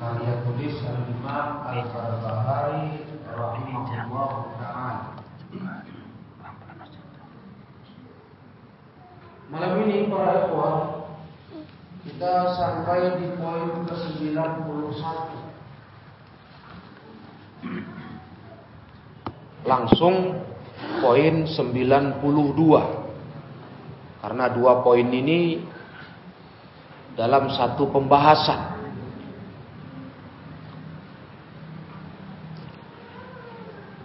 karya tulis Al-Imam Al-Barbahari rahimahullah ta'ala. Malam ini para ikhwan kita sampai di poin ke-91. Langsung poin 92. Karena dua poin ini dalam satu pembahasan.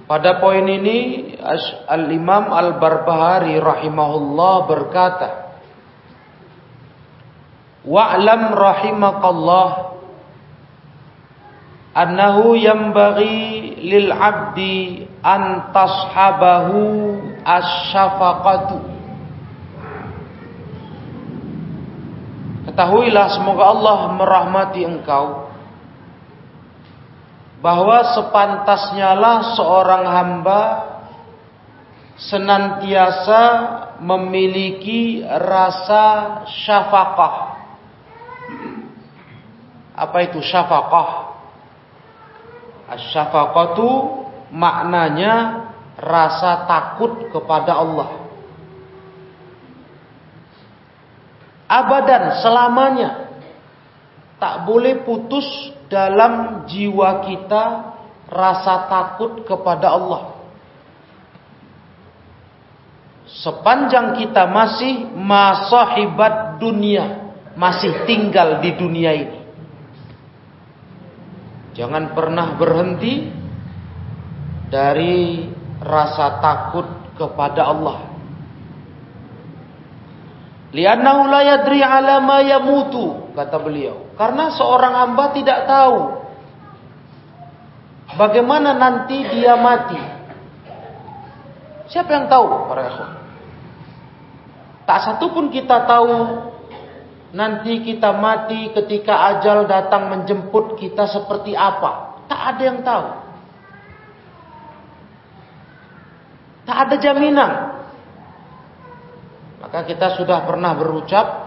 Pada poin ini Al-Imam Al-Barbahari rahimahullah berkata, "Wa'lam rahimakallah annahu yanbaghi lil 'abdi an tashabahu asy-syafaqatu." Ketahuilah semoga Allah merahmati engkau bahwa sepantasnya lah seorang hamba senantiasa memiliki rasa syafaqah. Apa itu syafaqah? Asyafaqatu maknanya rasa takut kepada Allah. Abadan selamanya tak boleh putus dalam jiwa kita rasa takut kepada Allah. Sepanjang kita masih masahibat dunia, masih tinggal di dunia ini. Jangan pernah berhenti dari rasa takut kepada Allah. Liannahu la yadri ala yamutu kata beliau. Karena seorang hamba tidak tahu bagaimana nanti dia mati. Siapa yang tahu para ikhwan? Tak satu pun kita tahu nanti kita mati ketika ajal datang menjemput kita seperti apa. Tak ada yang tahu. Tak ada jaminan. Maka kita sudah pernah berucap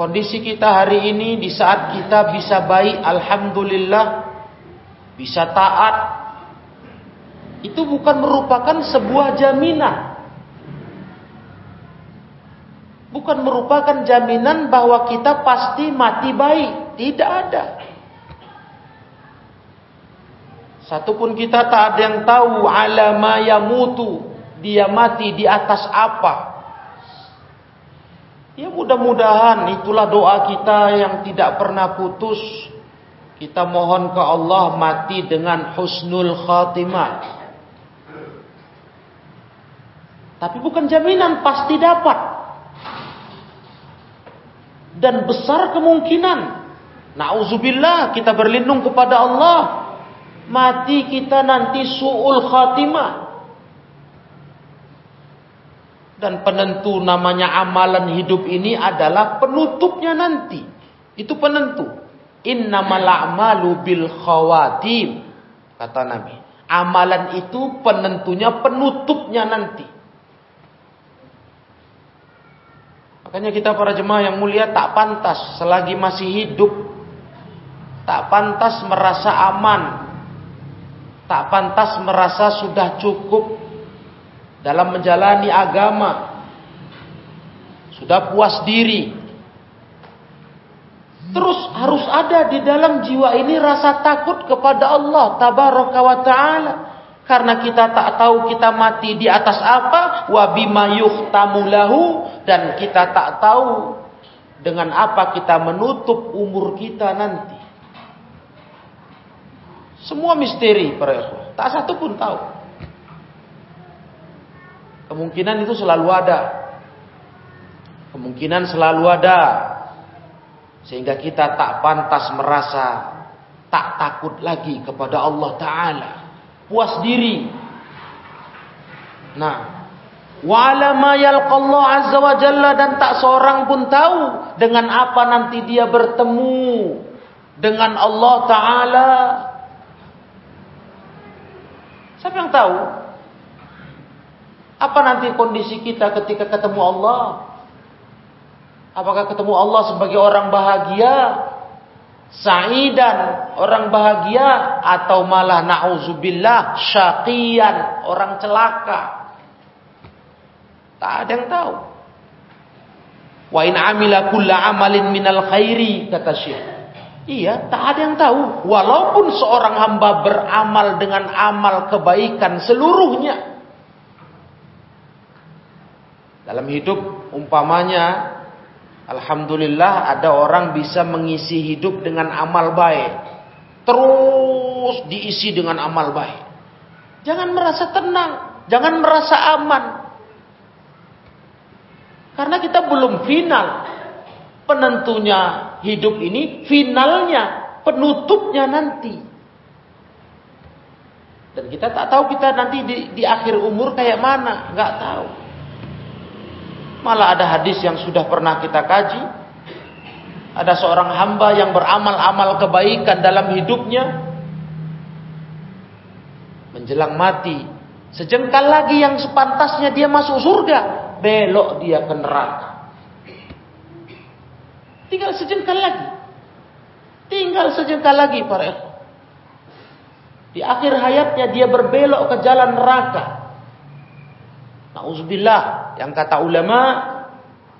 kondisi kita hari ini di saat kita bisa baik alhamdulillah bisa taat itu bukan merupakan sebuah jaminan. Bukan merupakan jaminan bahwa kita pasti mati baik, tidak ada. Satupun kita tak ada yang tahu alama yamutu dia mati di atas apa. Ya mudah-mudahan itulah doa kita yang tidak pernah putus. Kita mohon ke Allah mati dengan husnul khatimah. Tapi bukan jaminan pasti dapat. Dan besar kemungkinan. Nauzubillah kita berlindung kepada Allah. Mati kita nanti su'ul khatimah dan penentu namanya amalan hidup ini adalah penutupnya nanti. Itu penentu. Innamal a'malu bil khawatim kata Nabi. Amalan itu penentunya penutupnya nanti. Makanya kita para jemaah yang mulia tak pantas selagi masih hidup tak pantas merasa aman. Tak pantas merasa sudah cukup dalam menjalani agama sudah puas diri. Terus harus ada di dalam jiwa ini rasa takut kepada Allah tabaraka wa taala. Karena kita tak tahu kita mati di atas apa wa bima yuhtamu dan kita tak tahu dengan apa kita menutup umur kita nanti. Semua misteri para tak satu pun tahu Kemungkinan itu selalu ada. Kemungkinan selalu ada. Sehingga kita tak pantas merasa tak takut lagi kepada Allah Ta'ala. Puas diri. Nah. Wa'ala ma yalqallahu azza wa jalla dan tak seorang pun tahu dengan apa nanti dia bertemu dengan Allah Ta'ala. Siapa yang tahu? Apa nanti kondisi kita ketika ketemu Allah? Apakah ketemu Allah sebagai orang bahagia? sa'idan, orang bahagia atau malah na'udzubillah syaqiyan, orang celaka. Tak ada yang tahu. Wa in amila kulla amalin minal khairi kata Syekh. Iya, tak ada yang tahu. Walaupun seorang hamba beramal dengan amal kebaikan seluruhnya. Dalam hidup umpamanya Alhamdulillah ada orang bisa mengisi hidup dengan amal baik. Terus diisi dengan amal baik. Jangan merasa tenang, jangan merasa aman. Karena kita belum final. Penentunya hidup ini, finalnya, penutupnya nanti. Dan kita tak tahu kita nanti di, di akhir umur kayak mana, nggak tahu. Malah ada hadis yang sudah pernah kita kaji. Ada seorang hamba yang beramal-amal kebaikan dalam hidupnya. Menjelang mati. Sejengkal lagi yang sepantasnya dia masuk surga. Belok dia ke neraka. Tinggal sejengkal lagi. Tinggal sejengkal lagi para ikhwan. Di akhir hayatnya dia berbelok ke jalan neraka. Nauzubillah, yang kata ulama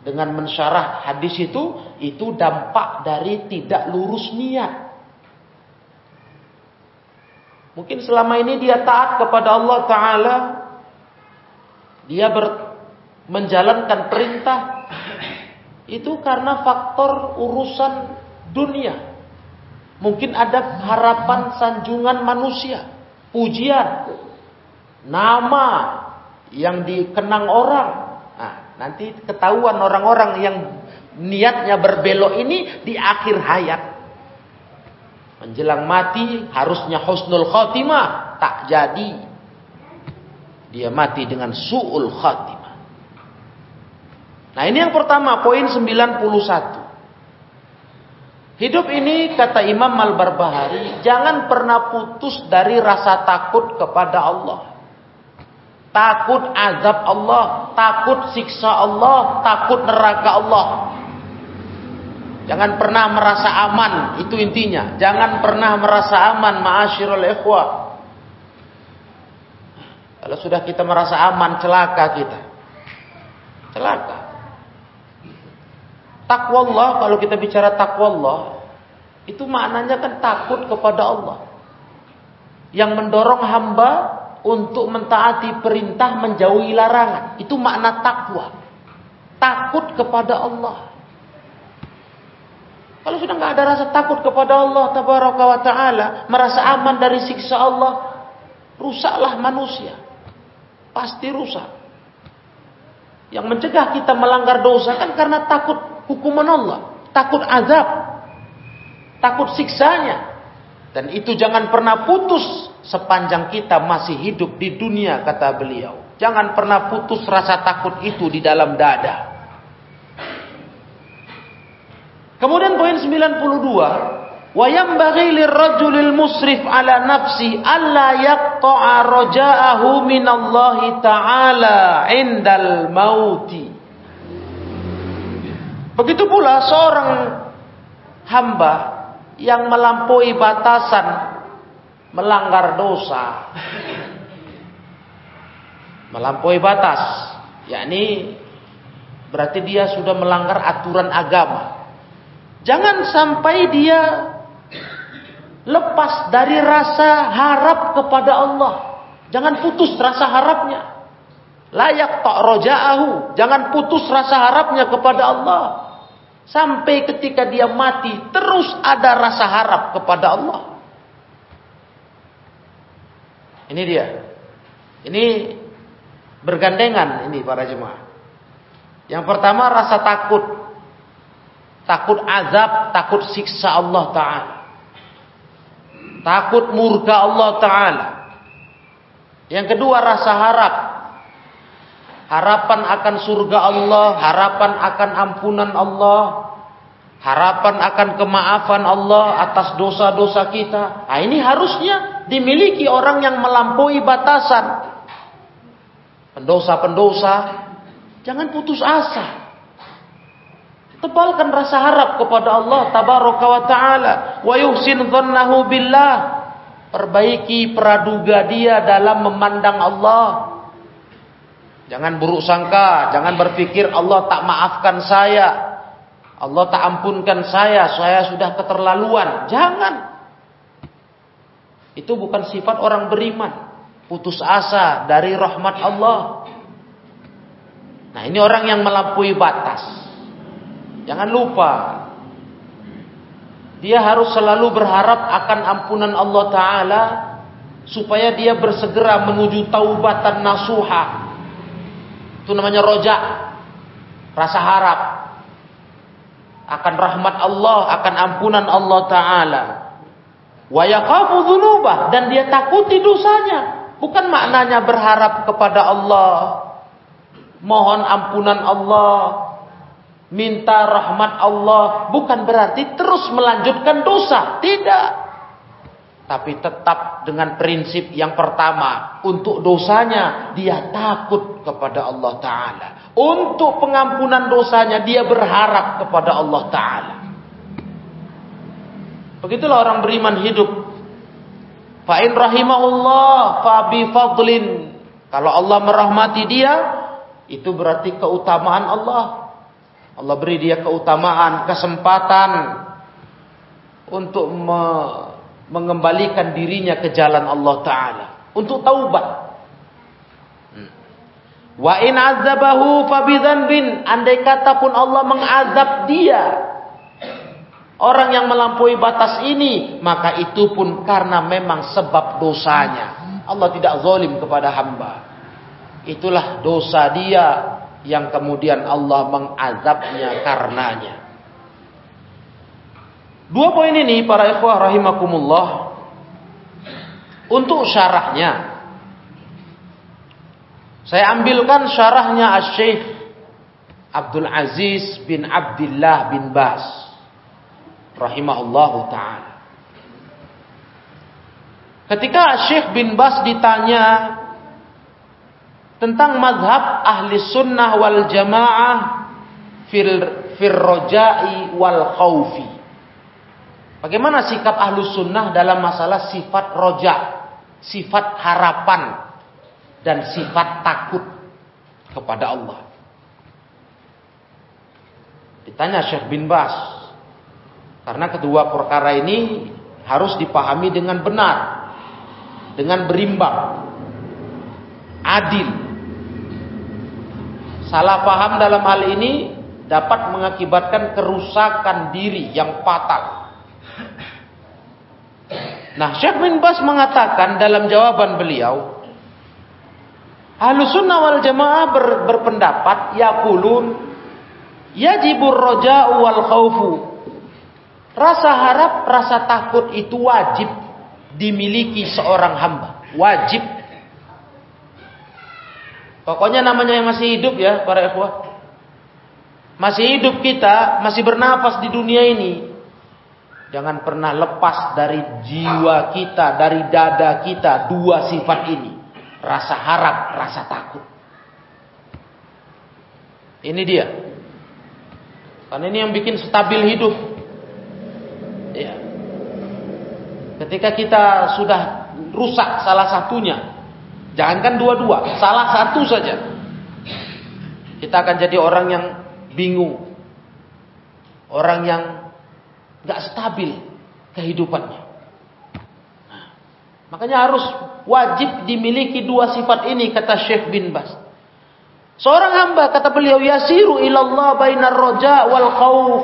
dengan mensyarah hadis itu itu dampak dari tidak lurus niat. Mungkin selama ini dia taat kepada Allah taala. Dia ber, menjalankan perintah. Itu karena faktor urusan dunia. Mungkin ada harapan sanjungan manusia, pujian, nama, yang dikenang orang. Nah, nanti ketahuan orang-orang yang niatnya berbelok ini di akhir hayat. Menjelang mati harusnya husnul khotimah, tak jadi. Dia mati dengan su'ul khotimah. Nah, ini yang pertama, poin 91. Hidup ini kata Imam Al-Barbahari jangan pernah putus dari rasa takut kepada Allah. Takut azab Allah, takut siksa Allah, takut neraka Allah. Jangan pernah merasa aman, itu intinya. Jangan pernah merasa aman, ma'asyirul ikhwah. Kalau sudah kita merasa aman, celaka kita. Celaka. Takwa Allah, kalau kita bicara takwa Allah, itu maknanya kan takut kepada Allah. Yang mendorong hamba untuk mentaati perintah menjauhi larangan. Itu makna takwa. Takut kepada Allah. Kalau sudah nggak ada rasa takut kepada Allah tabaraka wa taala, merasa aman dari siksa Allah, rusaklah manusia. Pasti rusak. Yang mencegah kita melanggar dosa kan karena takut hukuman Allah, takut azab, takut siksanya. Dan itu jangan pernah putus sepanjang kita masih hidup di dunia kata beliau. Jangan pernah putus rasa takut itu di dalam dada. Kemudian poin 92, wa yambaghi lirrajulil musrif ala nafsi alla yaqta'a raja'ahu minallahi ta'ala indal mauti. Begitu pula seorang hamba yang melampaui batasan melanggar dosa. Melampaui batas yakni berarti dia sudah melanggar aturan agama. Jangan sampai dia lepas dari rasa harap kepada Allah. Jangan putus rasa harapnya. Layak tak roja'ahu. Jangan putus rasa harapnya kepada Allah Sampai ketika dia mati terus ada rasa harap kepada Allah. Ini dia. Ini bergandengan ini para jemaah. Yang pertama rasa takut. Takut azab, takut siksa Allah Ta'ala. Takut murka Allah Ta'ala. Yang kedua rasa harap harapan akan surga Allah, harapan akan ampunan Allah, harapan akan kemaafan Allah atas dosa-dosa kita. Nah, ini harusnya dimiliki orang yang melampaui batasan. Pendosa-pendosa, jangan putus asa. Tebalkan rasa harap kepada Allah tabaraka wa taala wa yuhsin dhannahu billah. Perbaiki praduga dia dalam memandang Allah. Jangan buruk sangka, jangan berpikir Allah tak maafkan saya. Allah tak ampunkan saya, saya sudah keterlaluan. Jangan. Itu bukan sifat orang beriman. Putus asa dari rahmat Allah. Nah, ini orang yang melampaui batas. Jangan lupa. Dia harus selalu berharap akan ampunan Allah Ta'ala. Supaya dia bersegera menuju taubatan nasuha. Itu namanya rojak. Rasa harap. Akan rahmat Allah, akan ampunan Allah Ta'ala. Dan dia takuti dosanya. Bukan maknanya berharap kepada Allah. Mohon ampunan Allah minta rahmat Allah bukan berarti terus melanjutkan dosa, tidak. Tapi tetap dengan prinsip yang pertama, untuk dosanya dia takut kepada Allah taala. Untuk pengampunan dosanya dia berharap kepada Allah taala. Begitulah orang beriman hidup. Fa in rahimahullah fa bi fadlin. Kalau Allah merahmati dia, itu berarti keutamaan Allah. Allah beri dia keutamaan, kesempatan untuk me mengembalikan dirinya ke jalan Allah Ta'ala. Untuk taubat. Wa in azabahu bin Andai kata pun Allah mengazab dia. Orang yang melampaui batas ini. Maka itu pun karena memang sebab dosanya. Allah tidak zalim kepada hamba. Itulah dosa dia yang kemudian Allah mengazabnya karenanya. Dua poin ini para ikhwah rahimakumullah untuk syarahnya saya ambilkan syarahnya Asy-Syaikh Abdul Aziz bin Abdullah bin Bas rahimahullahu taala. Ketika Syekh bin Bas ditanya tentang madhab ahli sunnah wal jamaah fil firrojai wal khawfi. Bagaimana sikap ahlu sunnah dalam masalah sifat roja, sifat harapan, dan sifat takut kepada Allah. Ditanya Syekh bin Bas, karena kedua perkara ini harus dipahami dengan benar, dengan berimbang, adil, Salah paham dalam hal ini dapat mengakibatkan kerusakan diri yang fatal. Nah, Syekh bin Bas mengatakan dalam jawaban beliau, Ahlussunnah wal Jamaah ber, berpendapat yaqulun yajibur roja'u wal khaufu. Rasa harap, rasa takut itu wajib dimiliki seorang hamba. Wajib Pokoknya namanya yang masih hidup ya para ikhwah. Masih hidup kita, masih bernapas di dunia ini. Jangan pernah lepas dari jiwa kita, dari dada kita dua sifat ini. Rasa harap, rasa takut. Ini dia. Karena ini yang bikin stabil hidup. Ya. Ketika kita sudah rusak salah satunya, Jangankan dua-dua, salah satu saja. Kita akan jadi orang yang bingung. Orang yang gak stabil kehidupannya. Nah, makanya harus wajib dimiliki dua sifat ini kata Syekh bin Bas. Seorang hamba kata beliau yasiru ilallah bainar roja wal khauf.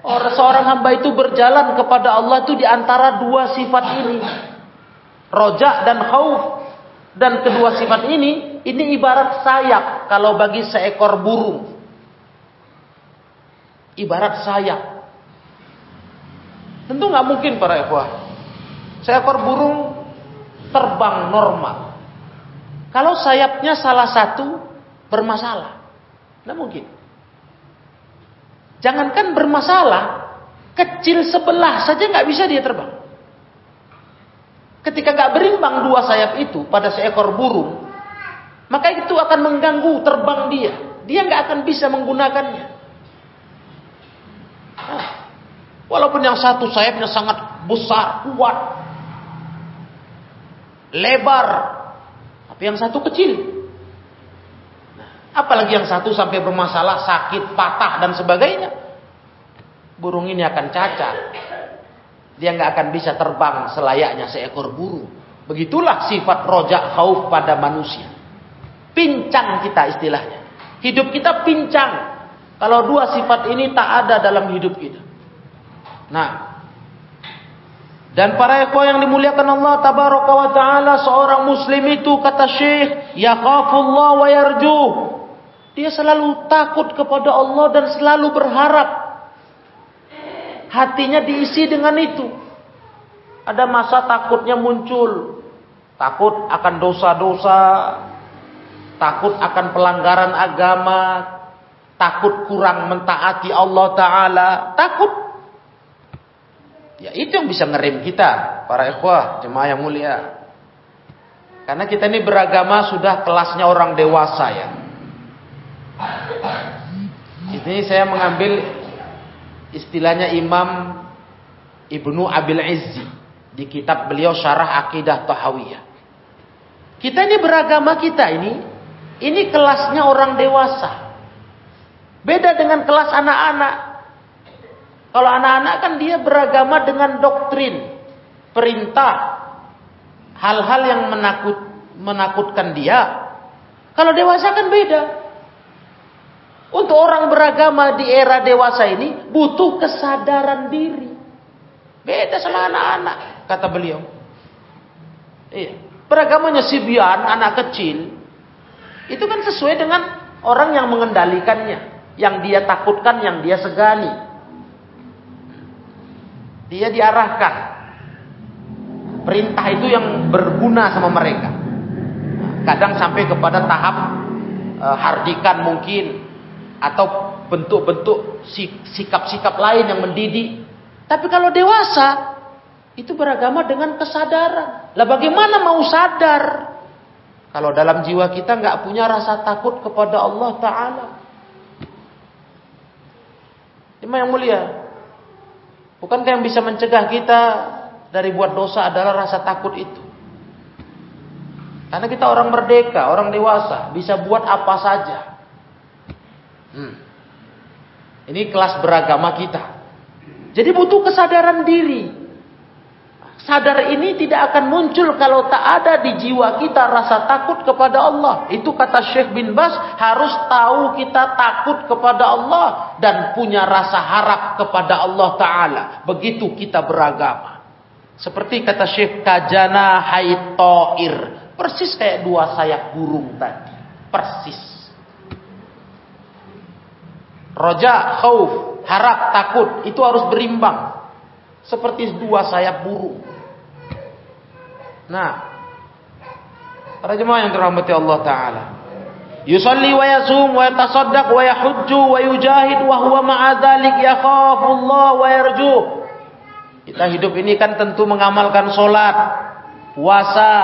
Orang seorang hamba itu berjalan kepada Allah itu di antara dua sifat ini. Roja dan khauf. Dan kedua sifat ini, ini ibarat sayap kalau bagi seekor burung. Ibarat sayap. Tentu nggak mungkin para ikhwah. Seekor burung terbang normal. Kalau sayapnya salah satu bermasalah. Nggak mungkin. Jangankan bermasalah, kecil sebelah saja nggak bisa dia terbang. Ketika gak berimbang dua sayap itu pada seekor burung, maka itu akan mengganggu terbang dia. Dia gak akan bisa menggunakannya. Walaupun yang satu sayapnya sangat besar, kuat, lebar, tapi yang satu kecil. Apalagi yang satu sampai bermasalah, sakit, patah dan sebagainya. Burung ini akan cacat. Dia nggak akan bisa terbang selayaknya seekor burung. Begitulah sifat rojak khauf pada manusia. Pincang kita istilahnya. Hidup kita pincang. Kalau dua sifat ini tak ada dalam hidup kita. Nah, dan para ekor yang dimuliakan Allah tabaraka wa taala seorang muslim itu kata Syekh yaqafullah wa yarju. Dia selalu takut kepada Allah dan selalu berharap. Hatinya diisi dengan itu. Ada masa takutnya muncul. Takut akan dosa-dosa, takut akan pelanggaran agama, takut kurang mentaati Allah taala, takut Ya itu yang bisa ngerem kita, para ikhwah, jemaah yang mulia. Karena kita ini beragama sudah kelasnya orang dewasa ya. Ini saya mengambil istilahnya Imam Ibnu Abil Izzi di kitab beliau Syarah Akidah Tahawiyah. Kita ini beragama kita ini, ini kelasnya orang dewasa. Beda dengan kelas anak-anak. Kalau anak-anak kan dia beragama dengan doktrin, perintah, hal-hal yang menakut menakutkan dia. Kalau dewasa kan beda. Untuk orang beragama di era dewasa ini butuh kesadaran diri. Beda sama anak-anak, kata beliau. Iya. Beragamanya Sibian, anak kecil, itu kan sesuai dengan orang yang mengendalikannya, yang dia takutkan, yang dia segani. Dia diarahkan. Perintah itu yang berguna sama mereka. Kadang sampai kepada tahap e, hardikan mungkin atau bentuk-bentuk sikap-sikap lain yang mendidik. Tapi kalau dewasa itu beragama dengan kesadaran. Lah bagaimana mau sadar kalau dalam jiwa kita nggak punya rasa takut kepada Allah Taala? Ini yang mulia, Bukankah yang bisa mencegah kita dari buat dosa adalah rasa takut itu? Karena kita orang merdeka, orang dewasa, bisa buat apa saja. Hmm. Ini kelas beragama kita. Jadi butuh kesadaran diri sadar ini tidak akan muncul kalau tak ada di jiwa kita rasa takut kepada Allah. Itu kata Syekh bin Bas, harus tahu kita takut kepada Allah dan punya rasa harap kepada Allah Ta'ala. Begitu kita beragama. Seperti kata Syekh Kajana Haitoir. Persis kayak dua sayap burung tadi. Persis. Roja, khauf, harap, takut. Itu harus berimbang. Seperti dua sayap burung. Nah, para jemaah yang dirahmati Allah taala. Yusalli wa yasum wa yatasaddaq wa yahujju wa yujahid wa huwa ma'a dzalik yakhafu Allah wa yarju. Kita hidup ini kan tentu mengamalkan solat, puasa,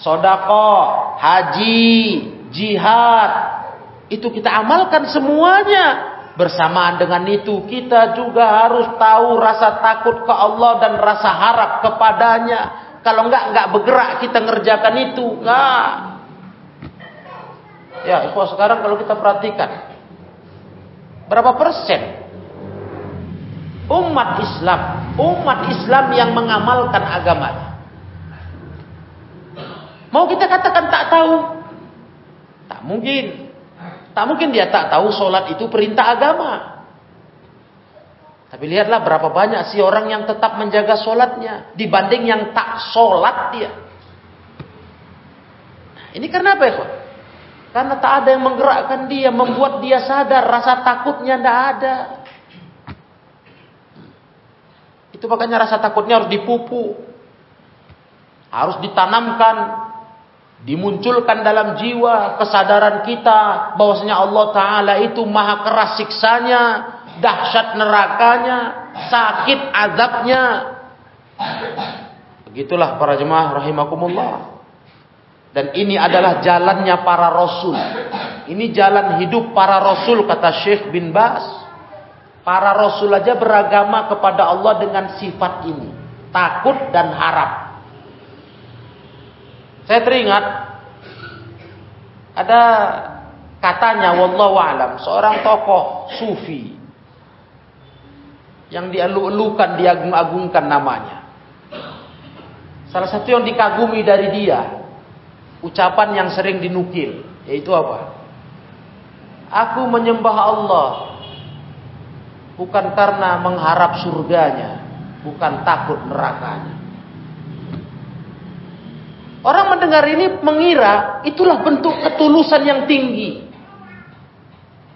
sodako, haji, jihad. Itu kita amalkan semuanya. Bersamaan dengan itu kita juga harus tahu rasa takut ke Allah dan rasa harap kepadanya. Kalau enggak enggak bergerak kita ngerjakan itu, enggak. Ya, ikhwah sekarang kalau kita perhatikan berapa persen umat Islam, umat Islam yang mengamalkan agamanya. Mau kita katakan tak tahu? Tak mungkin. Tak mungkin dia tak tahu sholat itu perintah agama. Tapi lihatlah berapa banyak sih orang yang tetap menjaga sholatnya dibanding yang tak sholat dia. Nah, ini karena apa ya? Karena tak ada yang menggerakkan dia, membuat dia sadar rasa takutnya tidak ada. Itu makanya rasa takutnya harus dipupuk, harus ditanamkan, dimunculkan dalam jiwa kesadaran kita bahwasanya Allah Taala itu maha keras siksanya, dahsyat nerakanya, sakit azabnya. Begitulah para jemaah rahimakumullah. Dan ini adalah jalannya para rasul. Ini jalan hidup para rasul kata Syekh bin Bas. Para rasul aja beragama kepada Allah dengan sifat ini. Takut dan harap. Saya teringat ada katanya wallahu alam seorang tokoh sufi yang dielu-elukan diagung-agungkan namanya. Salah satu yang dikagumi dari dia ucapan yang sering dinukil yaitu apa? Aku menyembah Allah bukan karena mengharap surganya, bukan takut nerakanya. Orang mendengar ini mengira itulah bentuk ketulusan yang tinggi.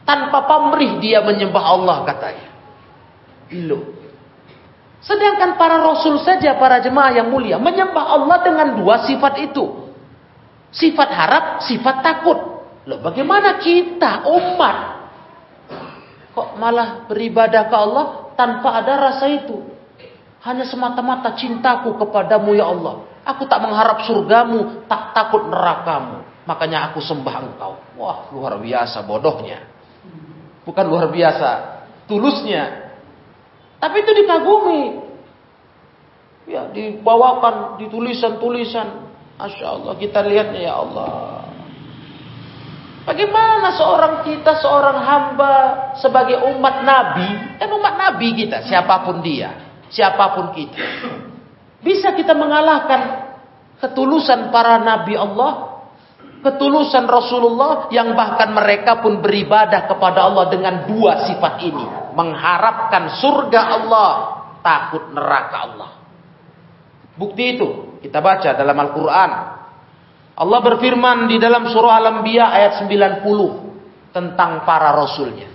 Tanpa pamrih dia menyembah Allah katanya. Loh. Sedangkan para rasul saja, para jemaah yang mulia, menyembah Allah dengan dua sifat itu. Sifat harap, sifat takut. Loh bagaimana kita, umat, kok malah beribadah ke Allah tanpa ada rasa itu? Hanya semata-mata cintaku kepadamu ya Allah. Aku tak mengharap surgamu, tak takut nerakamu. Makanya aku sembah engkau. Wah, luar biasa bodohnya. Bukan luar biasa, tulusnya. Tapi itu dikagumi. Ya, dibawakan di tulisan-tulisan. Masya Allah, kita lihatnya ya Allah. Bagaimana seorang kita, seorang hamba sebagai umat Nabi, kan umat Nabi kita, siapa pun dia, siapa pun kita. Bisa kita mengalahkan ketulusan para Nabi Allah, ketulusan Rasulullah yang bahkan mereka pun beribadah kepada Allah dengan dua sifat ini. Mengharapkan surga Allah, takut neraka Allah. Bukti itu kita baca dalam Al-Quran. Allah berfirman di dalam surah Al-Anbiya ayat 90 tentang para rasulnya.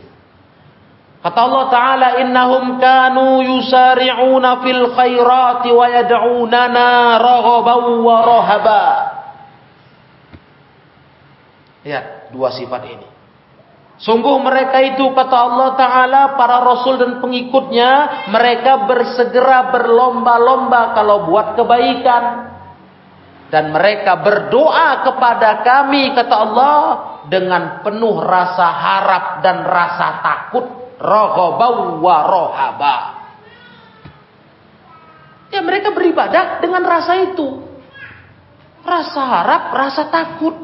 Kata Allah Ta'ala, Innahum kanu yusari'una fil khairati wa yad'unana wa rahaba. Lihat dua sifat ini. Sungguh mereka itu kata Allah Ta'ala para rasul dan pengikutnya mereka bersegera berlomba-lomba kalau buat kebaikan. Dan mereka berdoa kepada kami kata Allah dengan penuh rasa harap dan rasa takut Rohobau wa rohaba. Ya mereka beribadah dengan rasa itu. Rasa harap, rasa takut.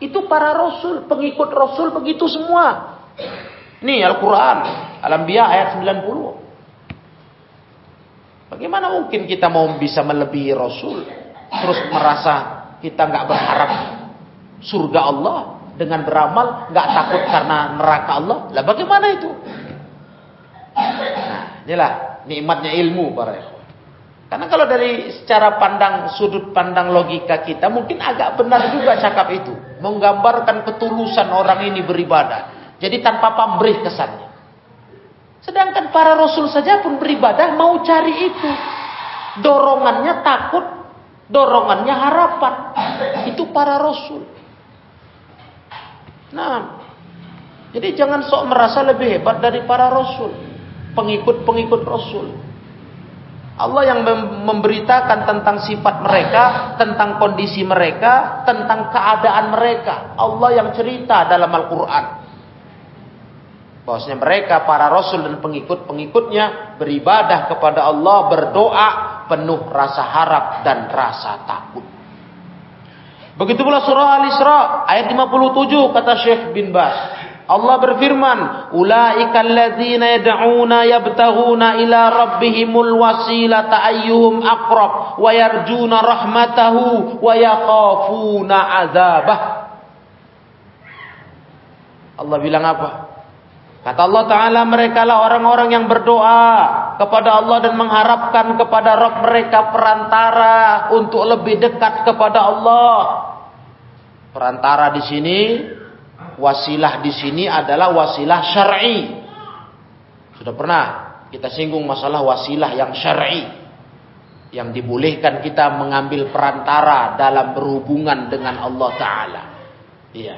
Itu para rasul, pengikut rasul begitu semua. Ini Al-Quran, Al-Anbiya ayat 90. Bagaimana mungkin kita mau bisa melebihi rasul? Terus merasa kita nggak berharap surga Allah dengan beramal nggak takut karena neraka Allah. Lah bagaimana itu? Nah, inilah nikmatnya ilmu para. Karena kalau dari secara pandang sudut pandang logika kita mungkin agak benar juga cakap itu, menggambarkan ketulusan orang ini beribadah. Jadi tanpa pamrih kesannya. Sedangkan para rasul saja pun beribadah mau cari itu. Dorongannya takut, dorongannya harapan. Itu para rasul. Nah, jadi jangan sok merasa lebih hebat dari para rasul, pengikut-pengikut rasul. Allah yang memberitakan tentang sifat mereka, tentang kondisi mereka, tentang keadaan mereka. Allah yang cerita dalam Al-Quran. Bahwasanya mereka, para rasul dan pengikut-pengikutnya beribadah kepada Allah, berdoa penuh rasa harap dan rasa takut. Begitu pula surah Al-Isra ayat 57 kata Syekh bin Bas. Allah berfirman, "Ulaikal ladzina yad'una yabtaghuna ila rabbihimul wasilata ayyuhum aqrab wa yarjuna rahmatahu wa yakhafuna azabah." Allah bilang apa? Kata Allah Ta'ala mereka lah orang-orang yang berdoa kepada Allah dan mengharapkan kepada Rabb mereka perantara untuk lebih dekat kepada Allah. Perantara di sini, wasilah di sini adalah wasilah syar'i. Sudah pernah kita singgung masalah wasilah yang syar'i. Yang dibolehkan kita mengambil perantara dalam berhubungan dengan Allah Ta'ala. Iya.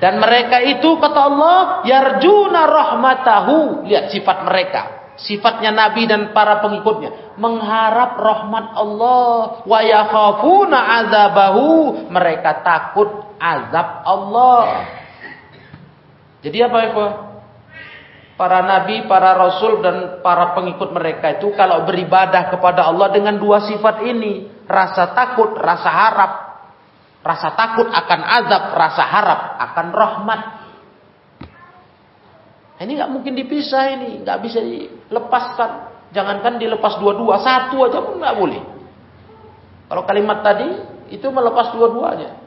Dan mereka itu kata Allah, yarjuna rahmatahu. Lihat sifat mereka. Sifatnya Nabi dan para pengikutnya. Mengharap rahmat Allah. Wa yakhafuna azabahu. Mereka takut azab Allah. Jadi apa itu? para nabi, para rasul dan para pengikut mereka itu kalau beribadah kepada Allah dengan dua sifat ini, rasa takut, rasa harap, rasa takut akan azab, rasa harap akan rahmat. Ini nggak mungkin dipisah ini, nggak bisa dilepaskan. Jangankan dilepas dua-dua, satu aja pun nggak boleh. Kalau kalimat tadi itu melepas dua-duanya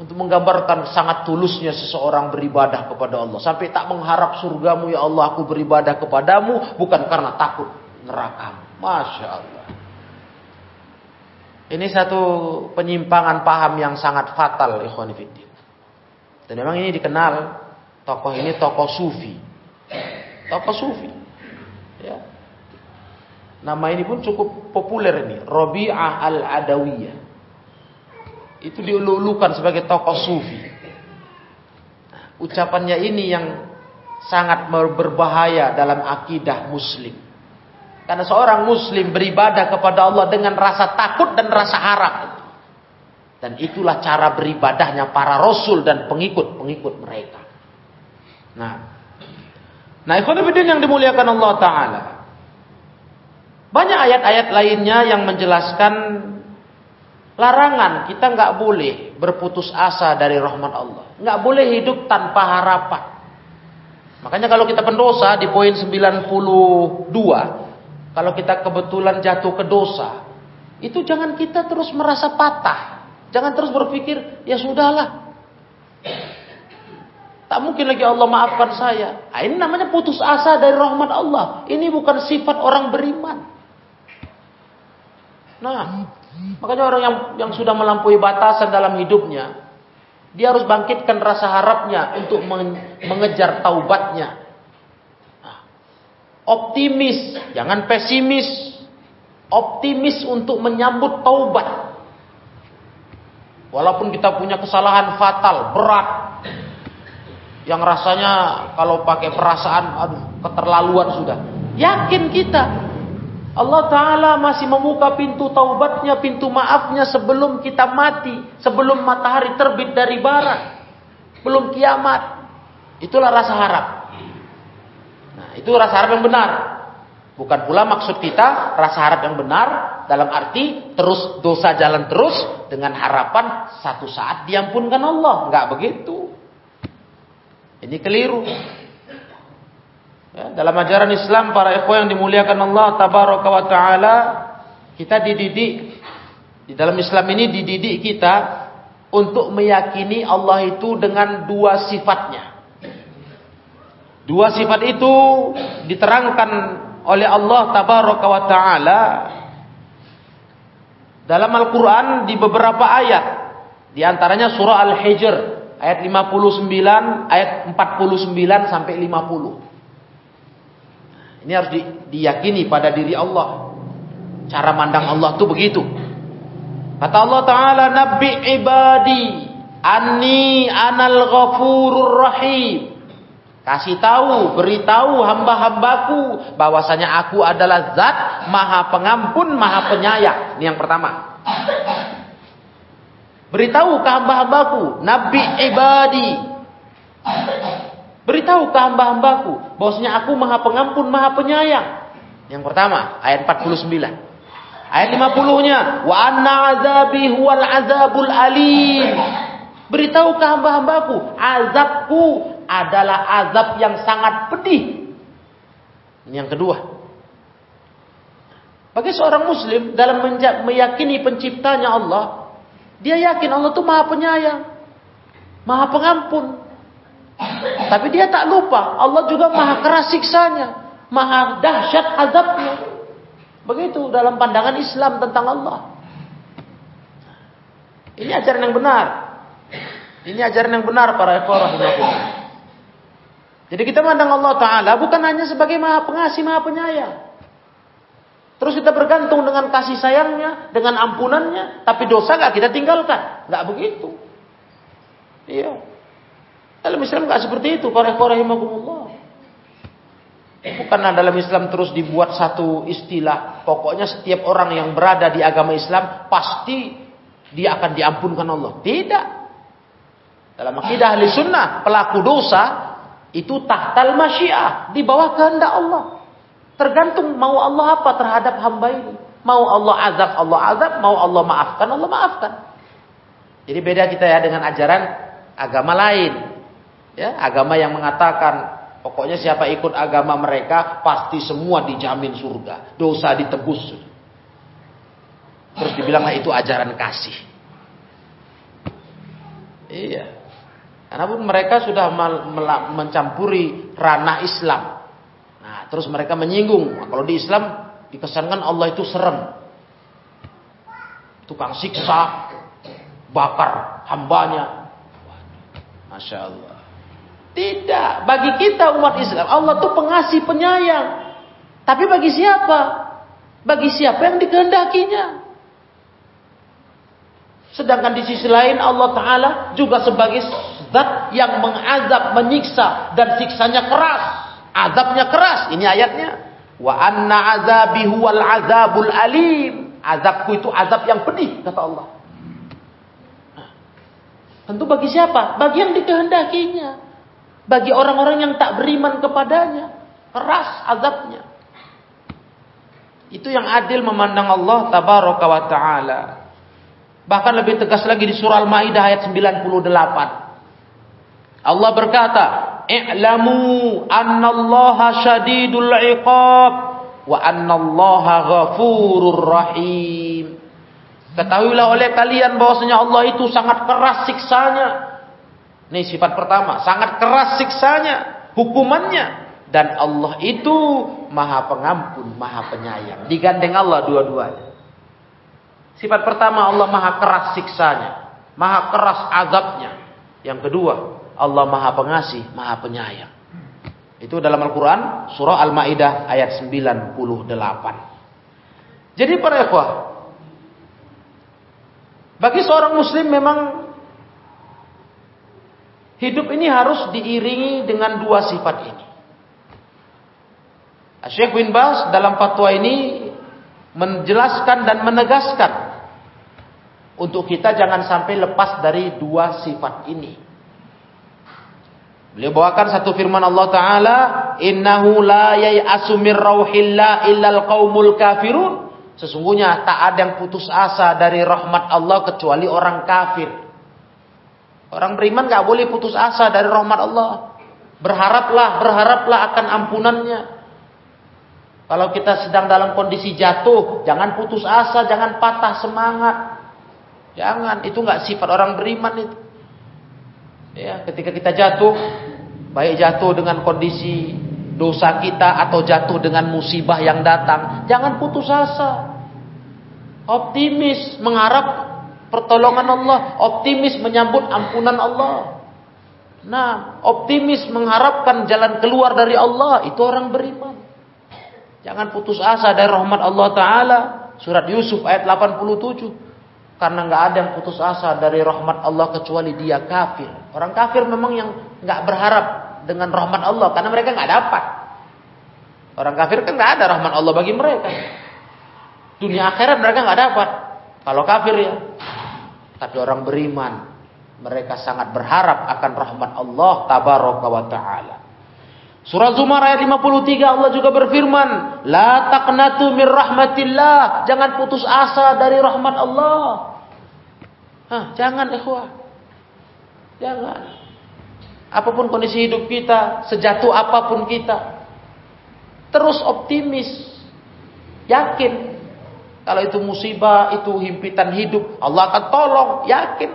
untuk menggambarkan sangat tulusnya seseorang beribadah kepada Allah. Sampai tak mengharap surgamu ya Allah aku beribadah kepadamu bukan karena takut neraka. Masya Allah. Ini satu penyimpangan paham yang sangat fatal ikhwanifiddin dan memang ini dikenal tokoh ini tokoh sufi. Tokoh sufi. Ya. Nama ini pun cukup populer ini. Robi'ah al-Adawiyah itu diululukan sebagai tokoh sufi. ucapannya ini yang sangat berbahaya dalam akidah muslim. Karena seorang muslim beribadah kepada Allah dengan rasa takut dan rasa harap. Dan itulah cara beribadahnya para rasul dan pengikut-pengikut mereka. Nah, nah ikhwan yang dimuliakan Allah Ta'ala. Banyak ayat-ayat lainnya yang menjelaskan Larangan kita nggak boleh berputus asa dari rahmat Allah. Nggak boleh hidup tanpa harapan. Makanya kalau kita pendosa di poin 92, kalau kita kebetulan jatuh ke dosa, itu jangan kita terus merasa patah. Jangan terus berpikir, ya sudahlah. Tak mungkin lagi Allah maafkan saya. Nah, ini namanya putus asa dari rahmat Allah. Ini bukan sifat orang beriman. Nah, Makanya orang yang yang sudah melampaui batasan dalam hidupnya, dia harus bangkitkan rasa harapnya untuk mengejar taubatnya. Nah, optimis, jangan pesimis. Optimis untuk menyambut taubat. Walaupun kita punya kesalahan fatal, berat, yang rasanya kalau pakai perasaan, aduh, keterlaluan sudah. Yakin kita Allah Ta'ala masih membuka pintu taubatnya, pintu maafnya sebelum kita mati. Sebelum matahari terbit dari barat. Belum kiamat. Itulah rasa harap. Nah, itu rasa harap yang benar. Bukan pula maksud kita rasa harap yang benar dalam arti terus dosa jalan terus dengan harapan satu saat diampunkan Allah. Enggak begitu. Ini keliru. Ya, dalam ajaran Islam para ikhwan yang dimuliakan Allah tabaraka wa taala, kita dididik di dalam Islam ini dididik kita untuk meyakini Allah itu dengan dua sifatnya. Dua sifat itu diterangkan oleh Allah tabaraka wa taala dalam Al-Qur'an di beberapa ayat. Di antaranya surah Al-Hijr ayat 59, ayat 49 sampai 50. Ini harus di, diyakini pada diri Allah. Cara mandang Allah tuh begitu. Kata Allah Ta'ala, Nabi ibadi, Ani anal ghafurur rahim. Kasih tahu, beritahu hamba-hambaku bahwasanya aku adalah zat maha pengampun, maha penyayang. Ini yang pertama. Beritahu ke hamba-hambaku, Nabi ibadi. Beritahu ke hamba-hambaku bahwasanya aku Maha Pengampun, Maha Penyayang. Yang pertama, ayat 49. Ayat 50-nya, wa anna azabi huwal azabul alim. Beritahu ke hamba-hambaku, azabku adalah azab yang sangat pedih. Ini yang kedua. Bagi seorang muslim dalam meyakini penciptanya Allah, dia yakin Allah itu Maha Penyayang, Maha Pengampun, tapi dia tak lupa Allah juga maha keras siksanya, maha dahsyat azabnya. Begitu dalam pandangan Islam tentang Allah. Ini ajaran yang benar. Ini ajaran yang benar para ikhwah Jadi kita mandang Allah Ta'ala bukan hanya sebagai maha pengasih, maha penyayang. Terus kita bergantung dengan kasih sayangnya, dengan ampunannya. Tapi dosa gak kita tinggalkan. Gak begitu. Iya. Dalam Islam nggak seperti itu, para rahimahumullah. Bukan dalam Islam terus dibuat satu istilah. Pokoknya setiap orang yang berada di agama Islam pasti dia akan diampunkan Allah. Tidak. Dalam akidah ahli sunnah, pelaku dosa Itu tahtal masyiah, di bawah kehendak Allah. Tergantung mau Allah apa terhadap hamba ini. Mau Allah azab, Allah azab. Mau Allah maafkan, Allah maafkan. Jadi beda kita ya dengan ajaran agama lain. Ya, agama yang mengatakan pokoknya siapa ikut agama mereka pasti semua dijamin surga, dosa ditebus. Terus dibilanglah itu ajaran kasih. Iya. Karena pun mereka sudah mencampuri ranah Islam. Nah, terus mereka menyinggung. Nah, kalau di Islam dikesankan Allah itu serem. Tukang siksa, bakar hambanya. Masya Allah. Tidak. Bagi kita umat Islam, Allah itu pengasih penyayang. Tapi bagi siapa? Bagi siapa yang dikehendakinya. Sedangkan di sisi lain Allah Ta'ala juga sebagai zat yang mengazab, menyiksa. Dan siksanya keras. Azabnya keras. Ini ayatnya. Wa anna azabi huwal azabul alim. Azabku itu azab yang pedih, kata Allah. Tentu bagi siapa? Bagi yang dikehendakinya. Bagi orang-orang yang tak beriman kepadanya. Keras azabnya. Itu yang adil memandang Allah tabaraka wa ta'ala. Bahkan lebih tegas lagi di surah Al-Maidah ayat 98. Allah berkata, "I'lamu annallaha syadidul 'iqab wa annallaha ghafurur rahim." Ketahuilah oleh kalian bahwasanya Allah itu sangat keras siksanya. Ini sifat pertama, sangat keras siksanya, hukumannya. Dan Allah itu maha pengampun, maha penyayang. Digandeng Allah dua-duanya. Sifat pertama Allah maha keras siksanya. Maha keras azabnya. Yang kedua, Allah maha pengasih, maha penyayang. Itu dalam Al-Quran, surah Al-Ma'idah ayat 98. Jadi para ikhwah, bagi seorang muslim memang hidup ini harus diiringi dengan dua sifat ini. Syekh bin Bas dalam fatwa ini menjelaskan dan menegaskan untuk kita jangan sampai lepas dari dua sifat ini. Beliau bawakan satu firman Allah Ta'ala, Innahu la yai'asu min rauhillah illal qaumul kafirun. Sesungguhnya tak ada yang putus asa dari rahmat Allah kecuali orang kafir. Orang beriman gak boleh putus asa dari rahmat Allah. Berharaplah, berharaplah akan ampunannya. Kalau kita sedang dalam kondisi jatuh, jangan putus asa, jangan patah semangat. Jangan, itu gak sifat orang beriman itu. Ya, ketika kita jatuh, baik jatuh dengan kondisi dosa kita atau jatuh dengan musibah yang datang, jangan putus asa optimis mengharap pertolongan Allah, optimis menyambut ampunan Allah. Nah, optimis mengharapkan jalan keluar dari Allah, itu orang beriman. Jangan putus asa dari rahmat Allah Ta'ala. Surat Yusuf ayat 87. Karena nggak ada yang putus asa dari rahmat Allah kecuali dia kafir. Orang kafir memang yang nggak berharap dengan rahmat Allah karena mereka nggak dapat. Orang kafir kan nggak ada rahmat Allah bagi mereka. Dunia akhirat mereka nggak dapat. Kalau kafir ya. Tapi orang beriman, mereka sangat berharap akan rahmat Allah tabaraka wa taala. Surah Zumar ayat 53 Allah juga berfirman, "La taqnatu mir rahmatillah." Jangan putus asa dari rahmat Allah. Hah, jangan ikhwah. Jangan. Apa pun kondisi hidup kita, sejatuh apa pun kita, terus optimis. Yakin kalau itu musibah, itu himpitan hidup, Allah akan tolong, yakin.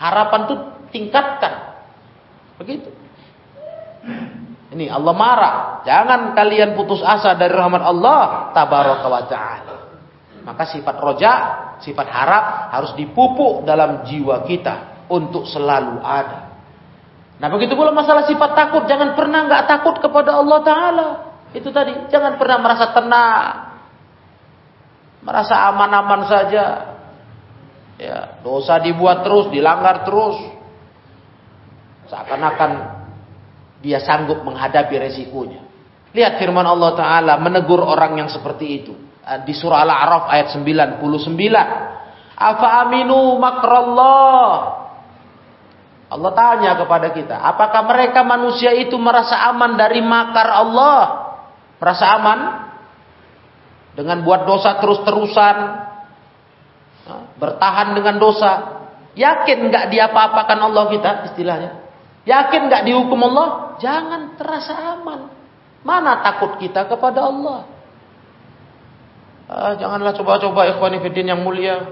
Harapan itu tingkatkan. Begitu. Ini Allah marah. Jangan kalian putus asa dari rahmat Allah tabaraka wa taala. Maka sifat roja, sifat harap harus dipupuk dalam jiwa kita untuk selalu ada. Nah begitu pula masalah sifat takut. Jangan pernah nggak takut kepada Allah Taala. Itu tadi. Jangan pernah merasa tenang merasa aman-aman saja. Ya, dosa dibuat terus, dilanggar terus. Seakan-akan dia sanggup menghadapi resikonya. Lihat firman Allah Ta'ala menegur orang yang seperti itu. Eh, di surah Al-A'raf ayat 99. Afa aminu makrallah. Allah tanya kepada kita, apakah mereka manusia itu merasa aman dari makar Allah? Merasa aman dengan buat dosa terus-terusan, bertahan dengan dosa. Yakin nggak diapa-apakan Allah kita istilahnya? Yakin nggak dihukum Allah? Jangan terasa aman. Mana takut kita kepada Allah? Ah, janganlah coba-coba ikhwan yang mulia.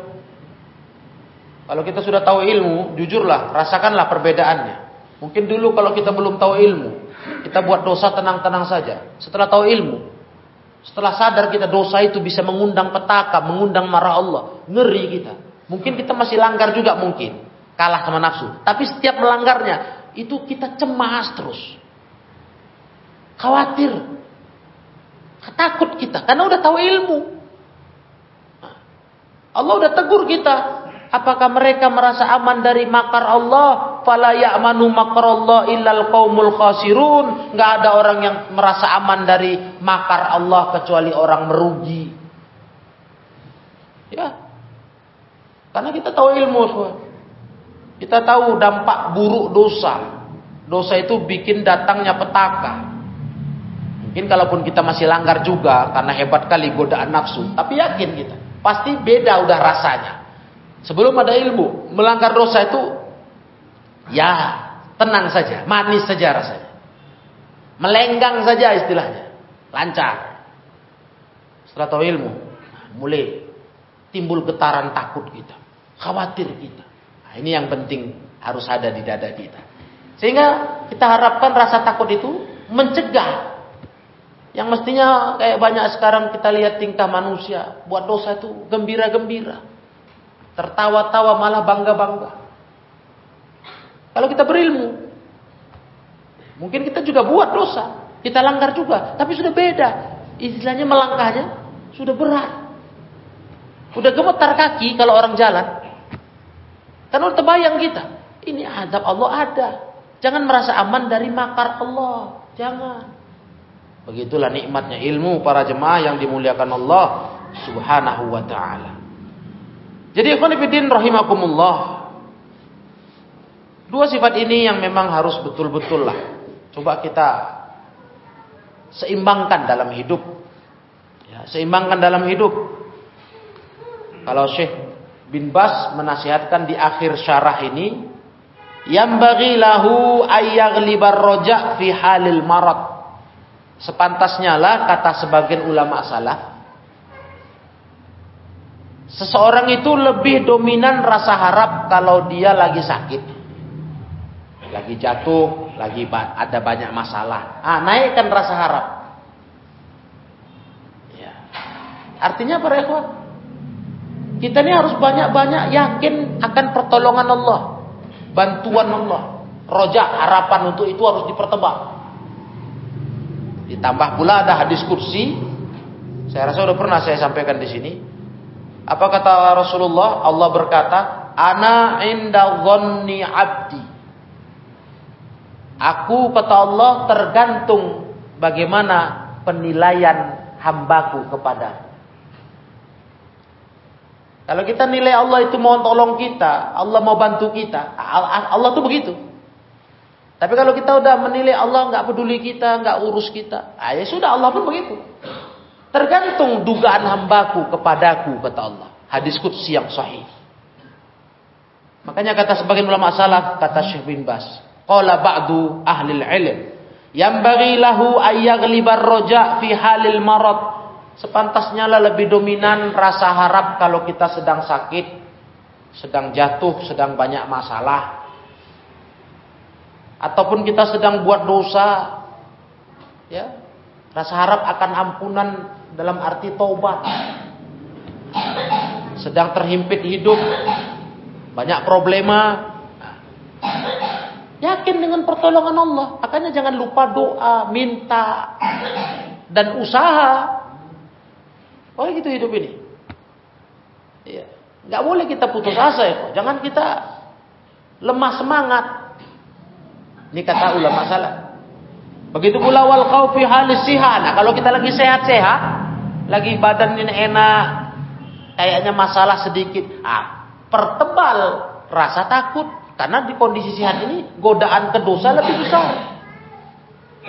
Kalau kita sudah tahu ilmu, jujurlah, rasakanlah perbedaannya. Mungkin dulu kalau kita belum tahu ilmu, kita buat dosa tenang-tenang saja. Setelah tahu ilmu, setelah sadar kita dosa itu bisa mengundang petaka, mengundang marah Allah, ngeri kita. Mungkin kita masih langgar juga mungkin, kalah sama nafsu. Tapi setiap melanggarnya, itu kita cemas terus. Khawatir. Takut kita, karena udah tahu ilmu. Allah udah tegur kita. Apakah mereka merasa aman dari makar Allah? Fala ya'manu makarallah illal qaumul khasirun. Enggak ada orang yang merasa aman dari makar Allah kecuali orang merugi. Ya. Karena kita tahu ilmu, Kita tahu dampak buruk dosa. Dosa itu bikin datangnya petaka. Mungkin kalaupun kita masih langgar juga karena hebat kali godaan nafsu, tapi yakin kita pasti beda udah rasanya. Sebelum ada ilmu, melanggar dosa itu ya tenang saja, manis saja rasanya. Melenggang saja istilahnya, lancar. Setelah tahu ilmu, mulai timbul getaran takut kita, khawatir kita. Nah, ini yang penting harus ada di dada kita. Sehingga kita harapkan rasa takut itu mencegah yang mestinya kayak banyak sekarang kita lihat tingkah manusia buat dosa itu gembira-gembira. Tertawa-tawa malah bangga-bangga. Kalau kita berilmu, mungkin kita juga buat dosa. Kita langgar juga, tapi sudah beda. Istilahnya melangkahnya sudah berat. Udah gemetar kaki kalau orang jalan. Karena udah terbayang kita. Ini azab Allah ada. Jangan merasa aman dari makar Allah. Jangan. Begitulah nikmatnya ilmu para jemaah yang dimuliakan Allah subhanahu wa ta'ala. Jadi ikhwanifidin rahimakumullah. Dua sifat ini yang memang harus betul-betul lah. Coba kita seimbangkan dalam hidup. Ya, seimbangkan dalam hidup. Kalau Syekh bin Bas menasihatkan di akhir syarah ini, yang bagi lahu ayyaghlibar roja fi halil marat. Sepantasnya lah kata sebagian ulama salaf Seseorang itu lebih dominan rasa harap kalau dia lagi sakit. Lagi jatuh, lagi ada banyak masalah. Ah, naikkan rasa harap. Ya. Artinya apa ya, Kita ini harus banyak-banyak yakin akan pertolongan Allah. Bantuan Allah. Rojak, harapan untuk itu harus dipertebak. Ditambah pula ada hadis kursi. Saya rasa sudah pernah saya sampaikan di sini apa kata Rasulullah? Allah berkata, "Ana inda dhanni 'abdi." Aku kata Allah tergantung bagaimana penilaian hambaku kepada. Kalau kita nilai Allah itu mau tolong kita, Allah mau bantu kita, Allah tuh begitu. Tapi kalau kita udah menilai Allah nggak peduli kita, nggak urus kita, ah, ya sudah Allah pun begitu. Tergantung dugaan hambaku kepadaku, kata Allah. Hadis kudsi yang sahih. Makanya kata sebagian ulama salaf, kata Syekh bin Bas. Qala ba'du ahli ilm. Yang bagi lahu ayyaglibar roja fi halil marad. Sepantasnya lah lebih dominan rasa harap kalau kita sedang sakit, sedang jatuh, sedang banyak masalah. Ataupun kita sedang buat dosa, ya, rasa harap akan ampunan dalam arti taubat. Sedang terhimpit hidup, banyak problema. Yakin dengan pertolongan Allah. Makanya jangan lupa doa, minta, dan usaha. Oh gitu hidup ini. Iya. Gak boleh kita putus asa ya. Jangan kita lemah semangat. Ini kata ulama salah. Begitu pula wal khaufi halis sihana. Kalau kita lagi sehat-sehat, lagi badan ini enak, kayaknya masalah sedikit. Ah, pertebal rasa takut. Karena di kondisi sehat ini godaan ke dosa lebih besar.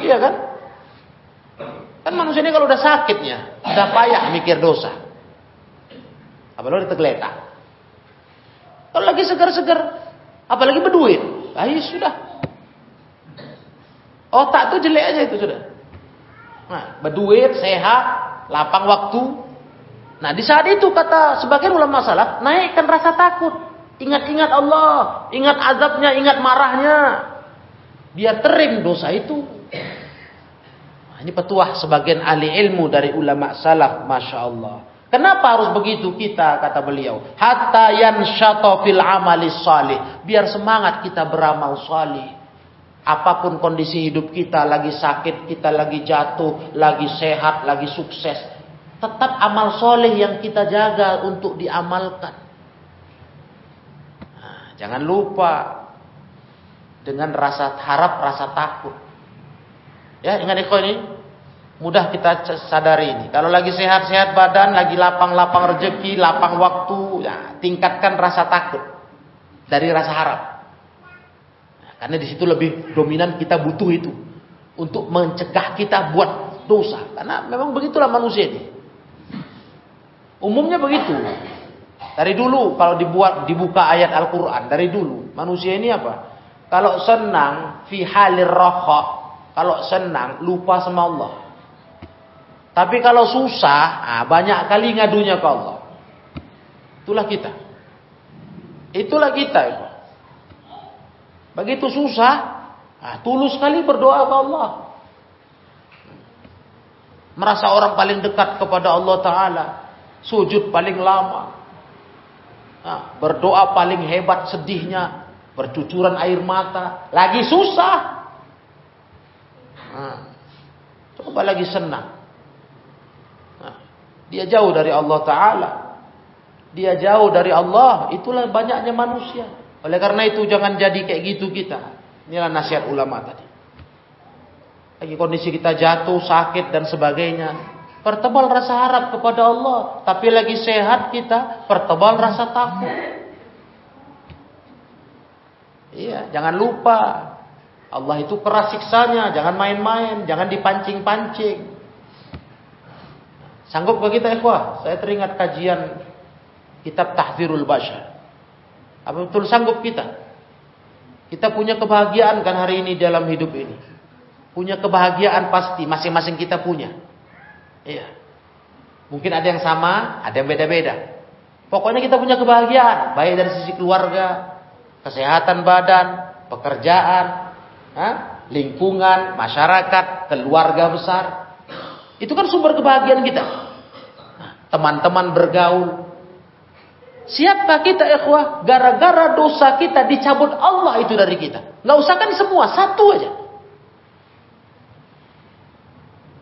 Iya kan? Kan manusia ini kalau udah sakitnya, udah payah mikir dosa. Apalagi tergeletak. Kalau lagi segar-segar, apalagi berduit, ah, sudah. Otak tuh jelek aja itu sudah. Nah, berduit, sehat, lapang waktu. Nah, di saat itu kata sebagian ulama salaf, naikkan rasa takut. Ingat-ingat Allah, ingat azabnya, ingat marahnya. Biar tering dosa itu. Nah, ini petuah sebagian ahli ilmu dari ulama salaf, masya Allah. Kenapa harus begitu kita kata beliau? Hatta yanshata fil amali salih. Biar semangat kita beramal salih. Apa pun kondisi hidup kita, lagi sakit, kita lagi jatuh, lagi sehat, lagi sukses. Tetap amal soleh yang kita jaga untuk diamalkan. Jangan lupa dengan rasa harap, rasa takut. Ya, ingat ikhwan ini mudah kita sadari ini. Kalau lagi sehat-sehat badan, lagi lapang-lapang rezeki, lapang waktu, ya, tingkatkan rasa takut dari rasa harap. Nah, karena di situ lebih dominan kita butuh itu untuk mencegah kita buat dosa. Karena memang begitulah manusia ini. Umumnya begitu. Dari dulu kalau dibuat dibuka ayat Al-Qur'an dari dulu, manusia ini apa? Kalau senang fi halir rohok, kalau senang lupa sama Allah. Tapi kalau susah, ah, banyak kali ngadunya ke Allah. Itulah kita. Itulah kita. Itu. Begitu susah, ah, tulus sekali berdoa ke Allah. Merasa orang paling dekat kepada Allah Ta'ala. Sujud paling lama. Nah, berdoa paling hebat sedihnya. Bercucuran air mata. Lagi susah. Nah, coba lagi senang. Dia jauh dari Allah Ta'ala. Dia jauh dari Allah. Itulah banyaknya manusia. Oleh karena itu jangan jadi kayak gitu kita. Inilah nasihat ulama tadi. Lagi kondisi kita jatuh, sakit dan sebagainya. Pertebal rasa harap kepada Allah. Tapi lagi sehat kita, pertebal rasa takut. Iya, jangan lupa. Allah itu keras siksanya, jangan main-main, jangan dipancing-pancing. Sanggup ke kita ikhwah? Saya teringat kajian kitab Tahzirul Bashar. Apa betul sanggup kita? Kita punya kebahagiaan kan hari ini dalam hidup ini. Punya kebahagiaan pasti, masing-masing kita punya. Iya. Mungkin ada yang sama, ada yang beda-beda. Pokoknya kita punya kebahagiaan, baik dari sisi keluarga, kesehatan badan, pekerjaan, lingkungan, masyarakat, keluarga besar. Itu kan sumber kebahagiaan kita. Teman-teman bergaul. Siapa kita ikhwah? Gara-gara dosa kita dicabut Allah itu dari kita. Nggak usah kan semua, satu aja.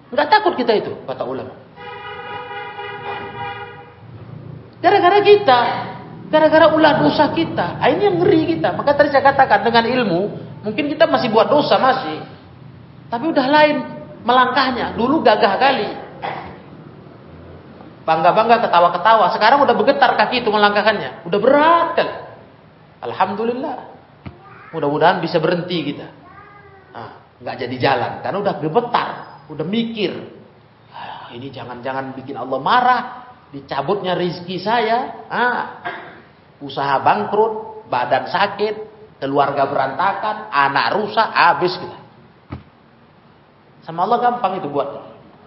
Nggak takut kita itu, kata ulama. Gara-gara kita, gara-gara ulah dosa kita. Ini yang ngeri kita. Maka tadi saya katakan dengan ilmu, mungkin kita masih buat dosa masih. Tapi udah lain melangkahnya. Dulu gagah kali. Bangga-bangga ketawa-ketawa. Sekarang udah bergetar kaki itu melangkahkannya. Udah berat kan. Alhamdulillah. Mudah-mudahan bisa berhenti kita. Nah, nggak jadi jalan. Karena udah gemetar. Udah mikir. Ah, ini jangan-jangan bikin Allah marah. Dicabutnya rizki saya. Ah, usaha bangkrut. Badan sakit. Keluarga berantakan. Anak rusak. Habis kita. Sama Allah gampang itu buat.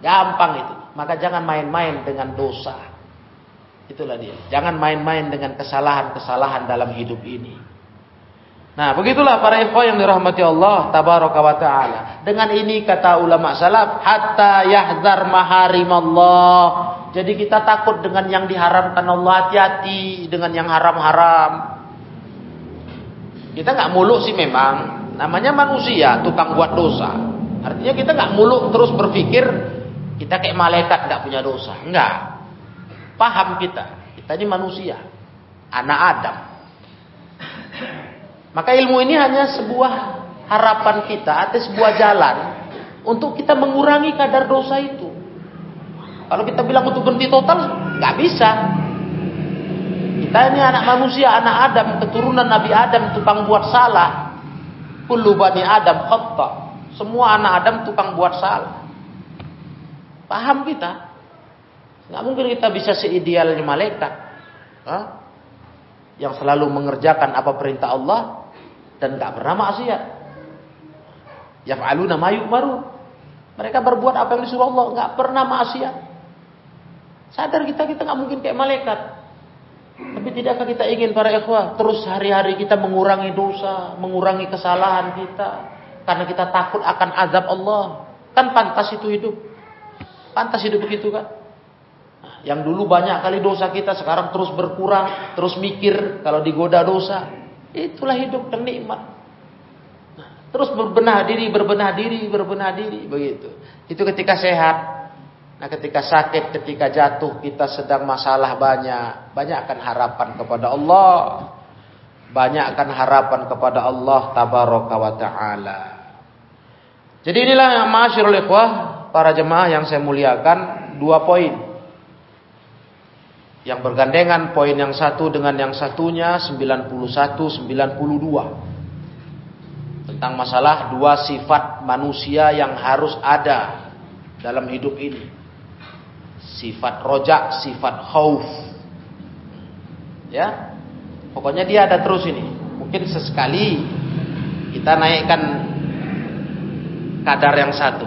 Gampang itu. Maka jangan main-main dengan dosa. Itulah dia. Jangan main-main dengan kesalahan-kesalahan dalam hidup ini. Nah, begitulah para ikhwah yang dirahmati Allah tabaraka wa taala. Dengan ini kata ulama salaf, hatta yahzar maharim Allah. Jadi kita takut dengan yang diharamkan Allah, hati-hati dengan yang haram-haram. Kita nggak muluk sih memang, namanya manusia, tukang buat dosa. Artinya kita nggak muluk terus berpikir kita kayak malaikat nggak punya dosa. Enggak. Paham kita. Kita ini manusia. Anak Adam. Maka ilmu ini hanya sebuah harapan kita atau sebuah jalan untuk kita mengurangi kadar dosa itu. Kalau kita bilang untuk berhenti total, nggak bisa. Kita ini anak manusia, anak Adam, keturunan Nabi Adam tukang buat salah. Kullu bani Adam khata. Semua anak Adam tukang buat salah. Paham kita? Nggak mungkin kita bisa seidealnya malaikat. Hah? Yang selalu mengerjakan apa perintah Allah dan nggak pernah maksiat. Yang aluna mayu baru. Mereka berbuat apa yang disuruh Allah, nggak pernah maksiat. Sadar kita kita nggak mungkin kayak malaikat. Tapi tidakkah kita ingin para ikhwah terus hari-hari kita mengurangi dosa, mengurangi kesalahan kita karena kita takut akan azab Allah. Kan pantas itu hidup. Pantas hidup begitu kan? Yang dulu banyak kali dosa kita sekarang terus berkurang, terus mikir kalau digoda dosa. Itulah hidup dan nikmat. Terus berbenah diri, berbenah diri, berbenah diri begitu. Itu ketika sehat, Nah ketika sakit, ketika jatuh, kita sedang masalah banyak. Banyak akan harapan kepada Allah. Banyak akan harapan kepada Allah tabaraka wa ta'ala. Jadi inilah yang masyarul ikhwah, para jemaah yang saya muliakan, dua poin. Yang bergandengan poin yang satu dengan yang satunya 91 92. Tentang masalah dua sifat manusia yang harus ada dalam hidup ini sifat rojak, sifat khauf. Ya. Pokoknya dia ada terus ini. Mungkin sesekali kita naikkan kadar yang satu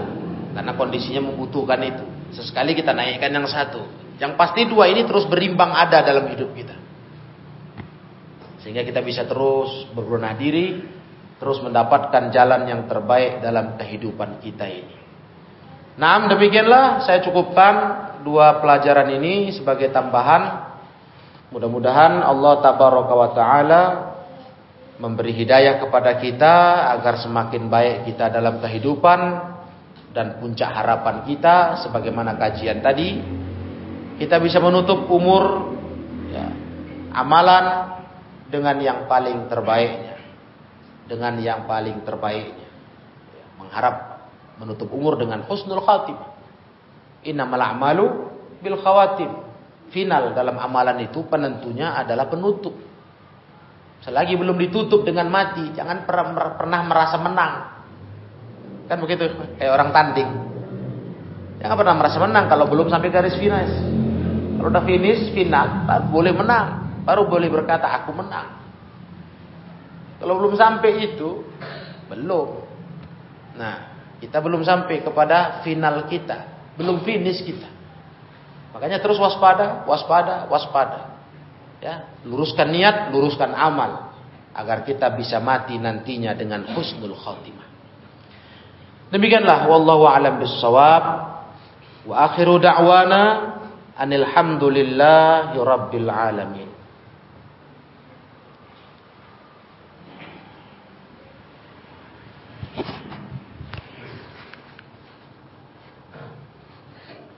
karena kondisinya membutuhkan itu. Sesekali kita naikkan yang satu. Yang pasti dua ini terus berimbang ada dalam hidup kita. Sehingga kita bisa terus berbenah diri, terus mendapatkan jalan yang terbaik dalam kehidupan kita ini. Nah, demikianlah saya cukupkan dua pelajaran ini sebagai tambahan. Mudah-mudahan Allah tabaraka wa taala memberi hidayah kepada kita agar semakin baik kita dalam kehidupan dan puncak harapan kita sebagaimana kajian tadi kita bisa menutup umur ya, amalan dengan yang paling terbaiknya dengan yang paling terbaiknya ya, mengharap menutup umur dengan husnul khatimah Innamal a'malu bil khawatim. Final dalam amalan itu penentunya adalah penutup. Selagi belum ditutup dengan mati, jangan pernah merasa menang. Kan begitu, kayak orang tanding. Jangan pernah merasa menang kalau belum sampai garis finish. Kalau udah finish, final, baru boleh menang. Baru boleh berkata, aku menang. Kalau belum sampai itu, belum. Nah, kita belum sampai kepada final kita. Belum finish kita. Makanya terus waspada, waspada, waspada. Ya, luruskan niat, luruskan amal agar kita bisa mati nantinya dengan husnul khatimah. Demikianlah wallahu alam bissawab. Wa akhiru da'wana anil hamdulillahi rabbil alamin.